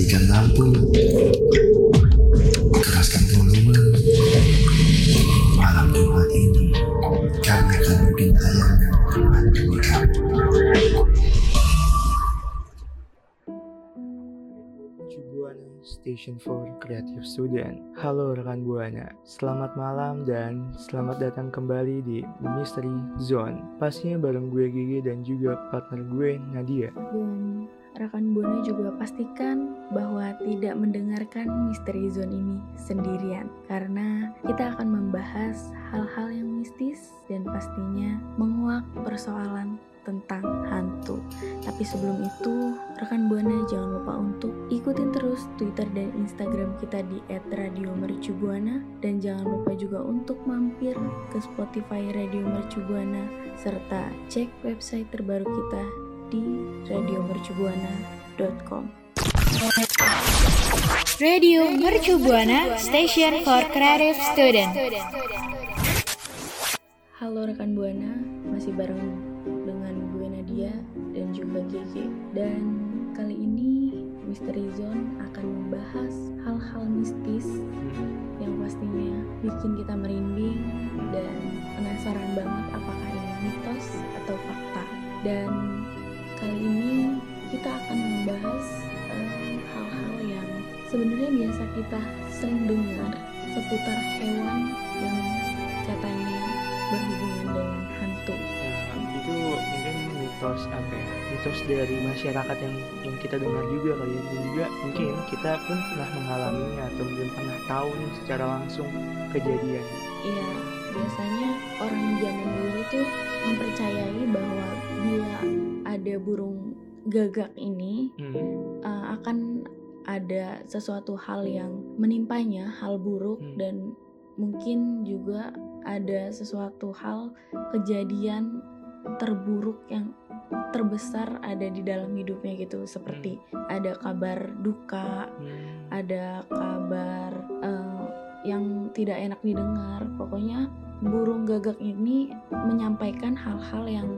matikan lampu, keraskan volume. Malam Jumat ini, kami akan bikin tayangan menghantui kamu. Buana Station for Creative Student. Halo rekan Buana, selamat malam dan selamat datang kembali di Mystery Zone. Pastinya bareng gue Gigi dan juga partner gue Nadia. Dan rekan Buana juga pastikan bahwa tidak mendengarkan Misteri Zone ini sendirian karena kita akan membahas hal-hal yang mistis dan pastinya menguak persoalan tentang hantu. Tapi sebelum itu, rekan Buana jangan lupa untuk ikutin terus Twitter dan Instagram kita di @radiomercubuana dan jangan lupa juga untuk mampir ke Spotify Radio Mercubuana serta cek website terbaru kita di radiomercubuana.com. Radio Mercu Buana Station for Creative Student. Halo rekan Buana, masih bareng dengan gue Nadia dan juga Gigi. Dan kali ini Misteri Zone akan membahas hal-hal mistis yang pastinya bikin kita merinding dan penasaran banget apakah ini mitos atau fakta. Dan kali ini kita akan membahas eh, hal-hal yang sebenarnya biasa kita sering dengar seputar hewan yang katanya berhubungan dengan hantu. Nah, itu mungkin mitos apa ya? Mitos dari masyarakat yang yang kita dengar juga kali ya. Dan juga mungkin kita pun pernah mengalaminya atau mungkin pernah tahu nih secara langsung kejadian. Iya, biasanya orang zaman dulu tuh mempercayai bahwa bila ada burung gagak ini Hmm. uh, akan ada sesuatu hal yang menimpanya, hal buruk Hmm. dan mungkin juga ada sesuatu hal kejadian terburuk yang terbesar ada di dalam hidupnya gitu seperti ada kabar duka Hmm. ada kabar eh, yang tidak enak didengar. Pokoknya burung gagak ini menyampaikan hal-hal yang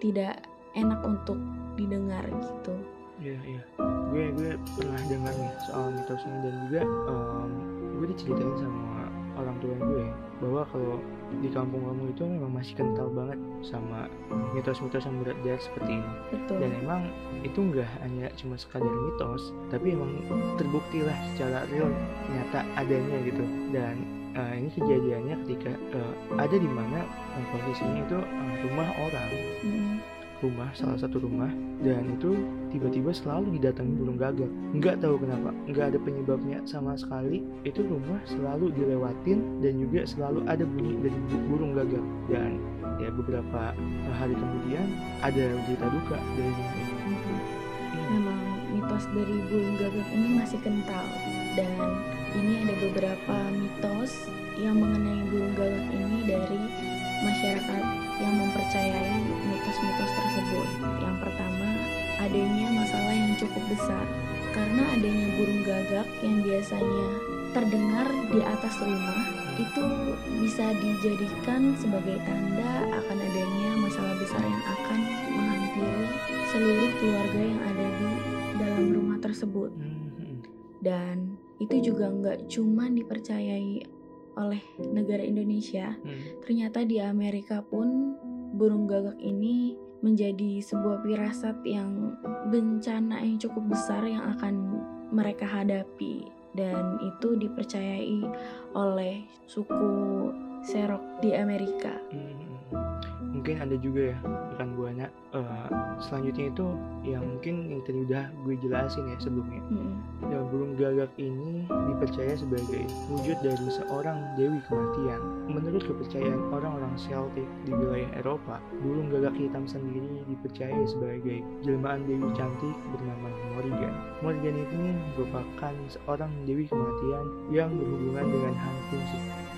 tidak enak untuk didengar gitu. Iya iya. Gue gue pernah dengar nih soal mitos ini dan juga em, gue diceritain sama orang tua gue bahwa kalau di kampung kamu itu memang masih kental banget sama mitos-mitos yang beredar seperti ini. Betul. Dan emang itu nggak hanya cuma sekadar mitos, tapi emang terbukti lah secara real nyata adanya gitu. Dan eh, ini kejadiannya ketika eh, ada di mana eh, posisinya itu eh, rumah orang Mm, rumah salah satu rumah dan itu tiba-tiba selalu didatangi burung gagak. Nggak tahu kenapa nggak ada penyebabnya sama sekali. Itu rumah selalu dilewatin dan juga selalu ada bunyi dari bu- burung gagak. Dan ya beberapa hari kemudian ada berita duka dari rumah ini. Memang mitos dari burung gagak ini masih kental. Dan ini ada beberapa mitos yang mengenai burung gagak ini dari masyarakat yang mempercayai mitos-mitos tersebut. Yang pertama, adanya masalah yang cukup besar karena adanya burung gagak yang biasanya terdengar di atas rumah itu bisa dijadikan sebagai tanda akan adanya masalah besar yang akan menghampiri seluruh keluarga yang ada di dalam rumah tersebut hmm, hmm. dan itu juga nggak cuma dipercayai oleh negara Indonesia Hmm. ternyata di Amerika pun burung gagak ini menjadi sebuah firasat yang bencana yang cukup besar yang akan mereka hadapi dan itu dipercayai oleh suku Serok di Amerika. Hmm, mungkin ada juga ya rekan buana eh, selanjutnya itu yang mungkin yang tadi udah gue jelasin ya sebelumnya Mm-mm. Ya, burung gagak ini dipercaya sebagai wujud dari seorang dewi kematian. Menurut kepercayaan orang-orang Celtic di wilayah Eropa, burung gagak hitam sendiri dipercaya sebagai jelmaan dewi cantik bernama Morrigan. Morrigan ini merupakan seorang dewi kematian yang berhubungan dengan hantu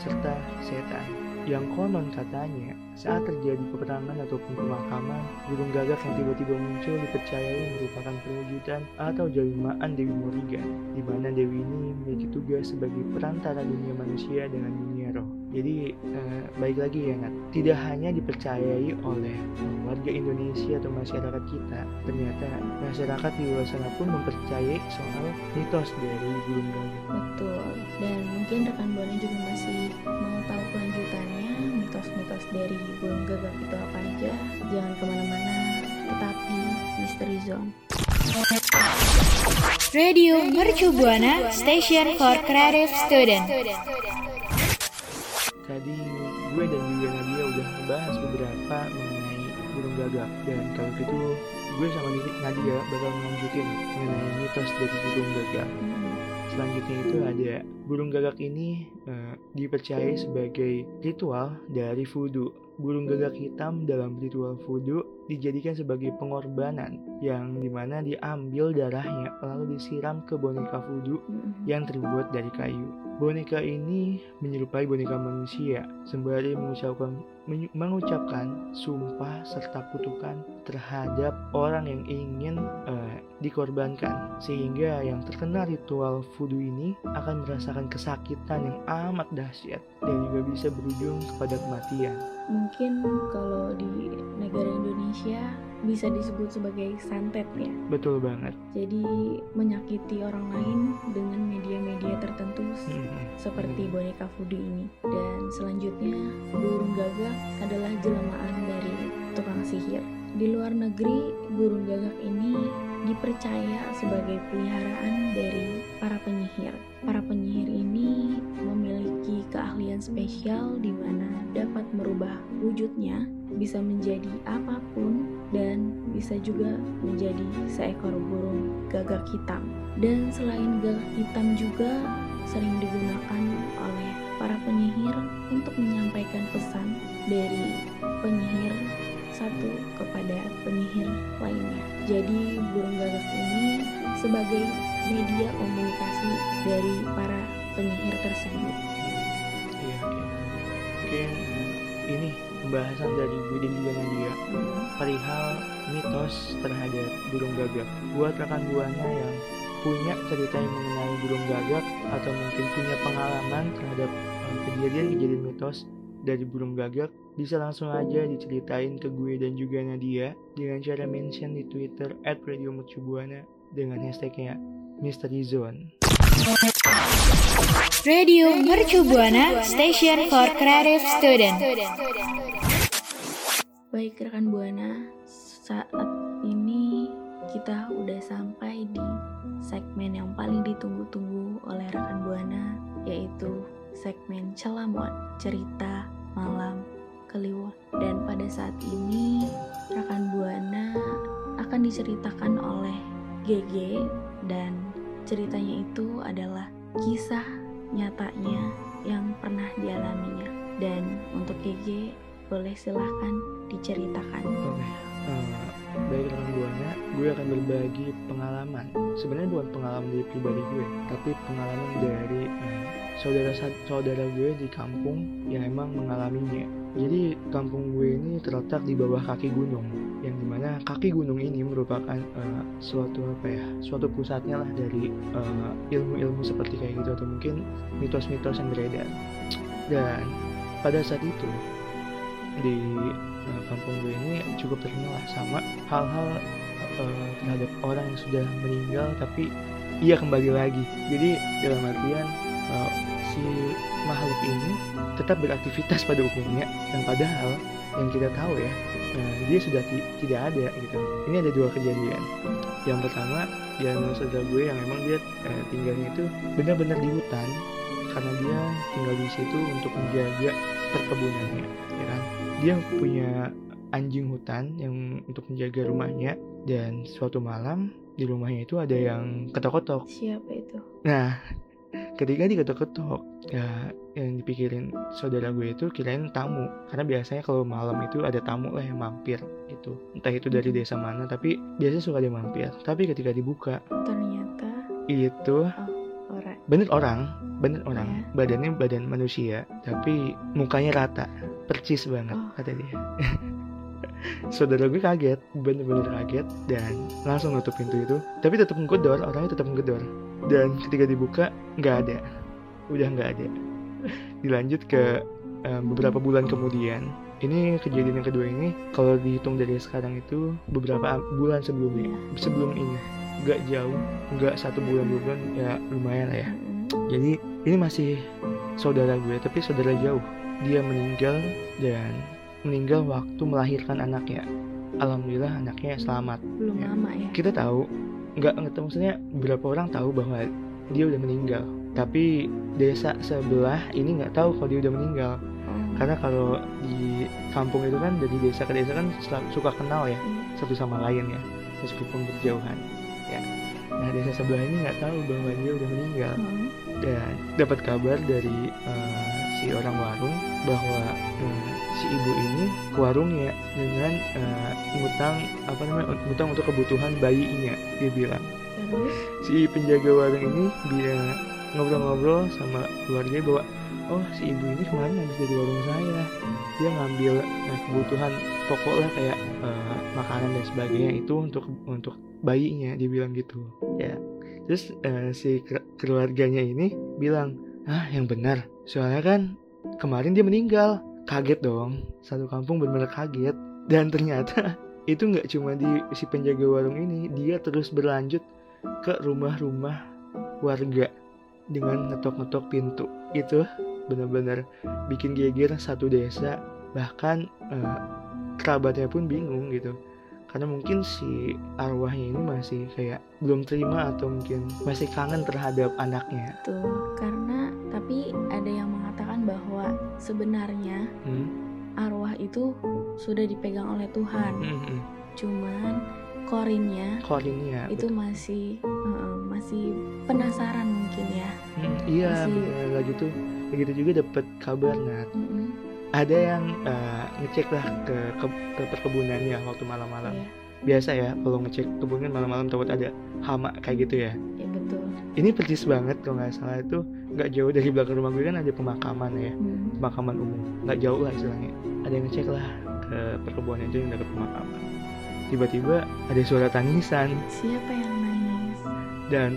serta setan. Yang konon katanya, saat terjadi peperangan ataupun pemakaman, burung gagak yang tiba-tiba muncul dipercayai merupakan perwujudan atau jelmaan Dewi Morrigan, di mana Dewi ini memiliki tugas sebagai perantara dunia manusia dengan dunia roh. Jadi eh, baik lagi ya Nat, tidak hanya dipercayai oleh warga Indonesia atau masyarakat kita, ternyata masyarakat di luar sana pun mempercayai soal mitos dari burung gagak. Betul. Dan mungkin rekan Buana juga masih mau tahu kelanjutannya, mitos-mitos dari burung gagak itu apa aja. Jangan ke mana-mana, tetap di Mystery Zone. Radio Mercu Buana Station for Creative Student. Tadi gue dan juga Nadia udah ngebahas beberapa mengenai burung gagak dan kalau gitu gue sama Nadia bakal melanjutin mengenai mitos dari burung gagak. Selanjutnya itu ada burung gagak ini eh, dipercaya sebagai ritual dari voodoo. Burung gagak hitam dalam ritual voodoo dijadikan sebagai pengorbanan yang di mana diambil darahnya lalu disiram ke boneka voodoo yang terbuat dari kayu. Boneka ini menyerupai boneka manusia, sembari mengucapkan mengucapkan sumpah serta kutukan terhadap orang yang ingin eh, dikorbankan, sehingga yang terkena ritual voodoo ini akan merasakan kesakitan yang amat dahsyat dan juga bisa berujung kepada kematian. Mungkin kalau di negara Indonesia bisa disebut sebagai santet ya. Betul banget. Jadi menyakiti orang lain dengan media-media tertentu Hmm. seperti boneka voodoo ini. Dan selanjutnya, burung gagak adalah jelmaan dari tukang sihir. Di luar negeri, burung gagak ini dipercaya sebagai peliharaan dari para penyihir. Para penyihir ini memiliki keahlian spesial di mana dapat merubah wujudnya bisa menjadi apa pun dan bisa juga menjadi seekor burung gagak hitam. Dan selain gagak hitam juga sering digunakan oleh para penyihir untuk menyampaikan pesan dari penyihir satu kepada penyihir lainnya. Jadi burung gagak ini sebagai media komunikasi dari para penyihir tersebut. Iya, iya. Mungkin ini pembahasan dari gue dan juga Nadia Hmm, perihal mitos terhadap burung gagak. Buat rekan buana yang punya cerita yang mengenai burung gagak atau mungkin punya pengalaman terhadap eh, kejadian-kejadian mitos dari burung gagak, bisa langsung aja diceritain ke gue dan juga Nadia dengan cara mention di Twitter @radiomercubuana dengan hashtagnya Mystery Zone. Radio Mercu Buana Station for Creative Student. Baik rekan Buana, saat ini kita udah sampai di segmen yang paling ditunggu-tunggu oleh rekan Buana yaitu segmen Celamon, cerita malam Kliwon. Dan pada saat ini rekan Buana akan diceritakan oleh GG dan ceritanya itu adalah kisah nyatanya yang pernah dialaminya. Dan untuk GG boleh silahkan diceritakan. Oke, eh, baik rekan buana, gue akan berbagi pengalaman. Sebenarnya bukan pengalaman dari pribadi gue, tapi pengalaman dari eh, saudara saudara gue di kampung yang emang mengalaminya. Jadi kampung gue ini terletak di bawah kaki gunung, yang di mana kaki gunung ini merupakan eh, suatu apa ya, suatu pusatnya lah dari eh, ilmu-ilmu seperti kayak gitu atau mungkin mitos-mitos yang beredar. Dan pada saat itu di eh, kampung gue ini cukup terkenal lah sama hal-hal eh, terhadap orang yang sudah meninggal tapi ia kembali lagi jadi dalam artian si makhluk ini tetap beraktivitas pada umumnya dan padahal yang kita tahu ya eh, dia sudah ti- tidak ada gitu. Ini ada dua kejadian. Yang pertama di antara saudara gue yang emang dia eh, tinggalnya itu benar-benar di hutan karena dia tinggal di situ untuk menjaga perkebunannya ya kan? Dia punya anjing hutan yang untuk menjaga rumahnya dan suatu malam di rumahnya itu ada yang ketok-ketok. Siapa itu? nah ketika diketok-ketok. Ya yang dipikirin saudara gue itu kirain tamu. Karena biasanya kalau malam itu ada tamu lah yang mampir gitu. Entah itu dari desa mana tapi biasanya suka yang mampir. Tapi ketika dibuka Ternyata itu orang. bener orang bener orang. Ya. badannya badan manusia tapi mukanya rata percis banget Oh. kata dia. Saudara gue kaget bener-bener kaget dan langsung nutup pintu itu. Tapi tetap menggedor orangnya tetap menggedor dan ketika dibuka nggak ada. Udah nggak ada. Dilanjut ke eh, beberapa bulan kemudian. Ini kejadian yang kedua ini kalau dihitung dari sekarang itu beberapa bulan sebelumnya. Sebelum ini. Nggak jauh nggak satu bulan dua bulan ya lumayan lah ya. Mm-mm. jadi ini masih saudara gue tapi saudara jauh. Dia meninggal dan meninggal waktu melahirkan anaknya. Alhamdulillah anaknya selamat. Belum Ya. lama ya. Kita tahu nggak tahu maksudnya beberapa orang tahu bahwa dia udah meninggal tapi desa sebelah ini nggak tahu kalau dia udah meninggal oh. karena kalau di kampung itu kan dari desa ke desa kan suka kenal ya Mm. satu sama lain ya meskipun berjauhan ya nah desa sebelah ini nggak tahu bahwa dia udah meninggal Oh. dan dapat kabar dari eh, si orang warung bahwa eh, si ibu ini ke warungnya dengan eh, ngutang apa namanya ngutang untuk kebutuhan bayinya dia bilang. Terus si penjaga warung ini dia ngobrol-ngobrol sama keluarga bahwa oh si ibu ini kemarin habis dari warung saya. Dia ngambil eh, kebutuhan pokok lah kayak eh, makanan dan sebagainya itu untuk untuk bayinya dia bilang gitu. Ya. Terus eh, si ke- keluarganya ini bilang ah yang benar. Soalnya kan kemarin dia meninggal. Kaget dong. Satu kampung benar-benar kaget. Dan ternyata itu nggak cuma di si penjaga warung ini. Dia terus berlanjut ke rumah-rumah warga dengan ngetok-ngetok pintu. Itu benar-benar bikin geger satu desa. Bahkan eh, kerabatnya pun bingung gitu. Karena mungkin si arwahnya ini masih kayak belum terima atau mungkin masih kangen terhadap anaknya. Tuh sebenarnya hmm? arwah itu sudah dipegang oleh Tuhan. Hmm, hmm. cuman korinnya Korinnya itu masih eh, masih penasaran mungkin ya. Hmm, iya masih- lagi tuh begitu juga dapat kabar Nat. Mm-mm, ada yang eh, ngecek lah ke, ke ke perkebunannya waktu malam-malam. Iya. Biasa ya kalau ngecek kebun kan malam-malam takut ada hama kayak gitu ya. Ya betul ini persis banget kalau nggak salah itu nggak jauh dari belakang rumah gue kan ada pemakaman ya Hmm, pemakaman umum. Nggak jauh lah istilahnya. Ada yang ngecek lah ke perkebunan itu yang dekat pemakaman. Tiba-tiba ada suara tangisan. Siapa yang nangis? Dan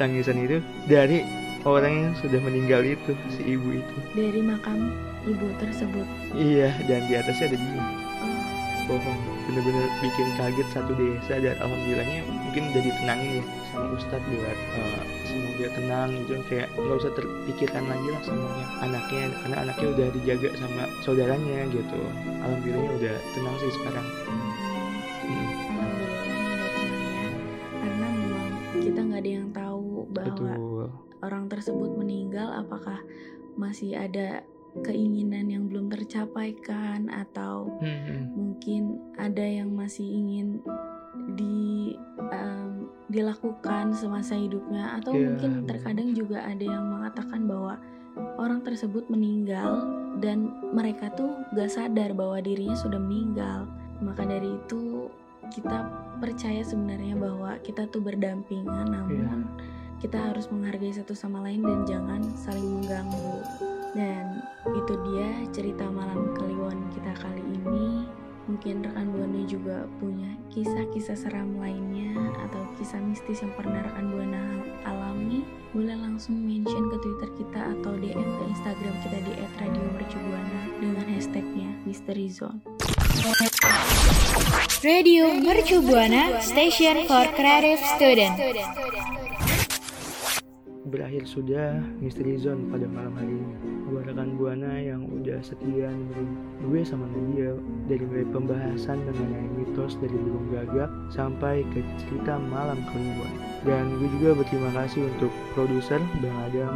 tangisan itu dari orang yang sudah meninggal itu si ibu itu. Dari makam ibu tersebut? Iya dan di atasnya ada dia. Oh. Bohong. Bener-bener bikin kaget satu desa dan alhamdulillahnya mungkin udah ditenangin ya sama ustadz buat eh, semoga tenang gitu. Kayak nggak usah terpikirkan lagi lah semuanya anaknya. Karena anaknya udah dijaga sama saudaranya gitu. Alhamdulillahnya udah tenang sih sekarang. Mm, ya karena memang kita nggak ada yang tahu bahwa betul. orang tersebut meninggal. Apakah masih ada keinginan yang belum tercapaikan? Atau Hmm, hmm. mungkin ada yang masih ingin di em, dilakukan semasa hidupnya atau Iya, mungkin terkadang juga ada yang mengatakan bahwa orang tersebut meninggal dan mereka tuh gak sadar bahwa dirinya sudah meninggal. Maka dari itu kita percaya sebenarnya bahwa kita tuh berdampingan namun kita harus menghargai satu sama lain dan jangan saling mengganggu. Dan itu dia cerita malam kliwon kita kali ini mungkin rekan buana juga punya kisah-kisah seram lainnya atau kisah mistis yang pernah rekan buana alami boleh langsung mention ke twitter kita atau DM ke instagram kita di @radiomercubuana dengan hashtagnya Misteri Zone Radio Mercu Buana Station for Creative Student. Berakhir sudah misteri zone pada malam hari ini. Buat rekan buana yang udah setia dengerin gue sama Nadia dari mulai pembahasan mengenai mitos dari burung gagak sampai ke cerita malam kliwon dan gue juga berterima kasih untuk produser Bang Adam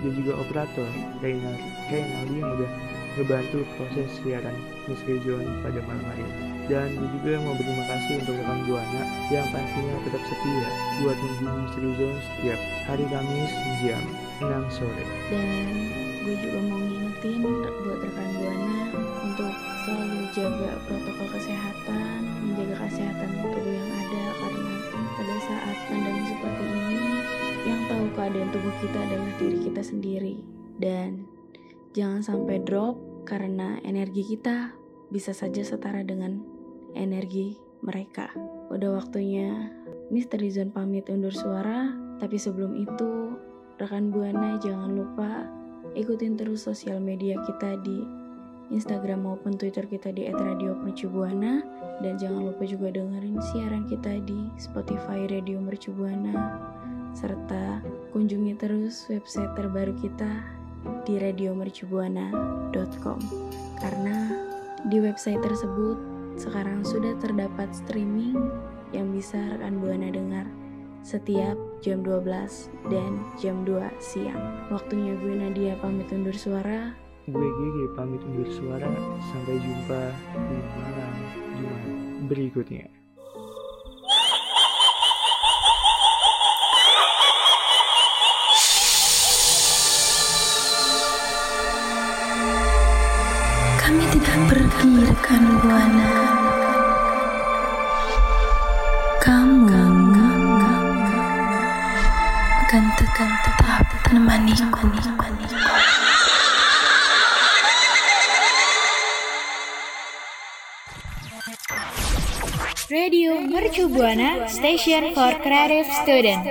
dan juga operator Reynald Reynaldi yang udah ngebantu proses siaran Misteri Zone pada malam hari ini. Dan gue juga mau berterima kasih untuk rekan buana yang pastinya tetap setia buat nunggu Misteri Zone setiap hari Kamis jam 6 sore. dan gue juga mau ngingetin buat rekan buana untuk selalu jaga protokol kesehatan menjaga kesehatan tubuh yang ada. Karena pada saat pandemi seperti ini yang tahu keadaan tubuh kita adalah diri kita sendiri. Dan jangan sampai drop karena energi kita bisa saja setara dengan energi mereka. Udah waktunya Misteri Zone pamit undur suara. Tapi sebelum itu rekan buana jangan lupa ikutin terus sosial media kita di Instagram maupun Twitter kita di @radiomercubuana. Dan jangan lupa juga dengerin siaran kita di Spotify Radio Mercubuana serta kunjungi terus website terbaru kita di radiomercubuana.com karena di website tersebut sekarang sudah terdapat streaming yang bisa rekan Buana dengar setiap jam 12 dan jam 2 siang. Waktunya gue Nadia pamit undur suara. Gue GG pamit undur suara. Sampai jumpa di malam Jumat berikutnya. Kami tidak pergi rekan buana. Kamu akan tetap tetap menemaniku. Radio Mercu Buana Station for Creative Student.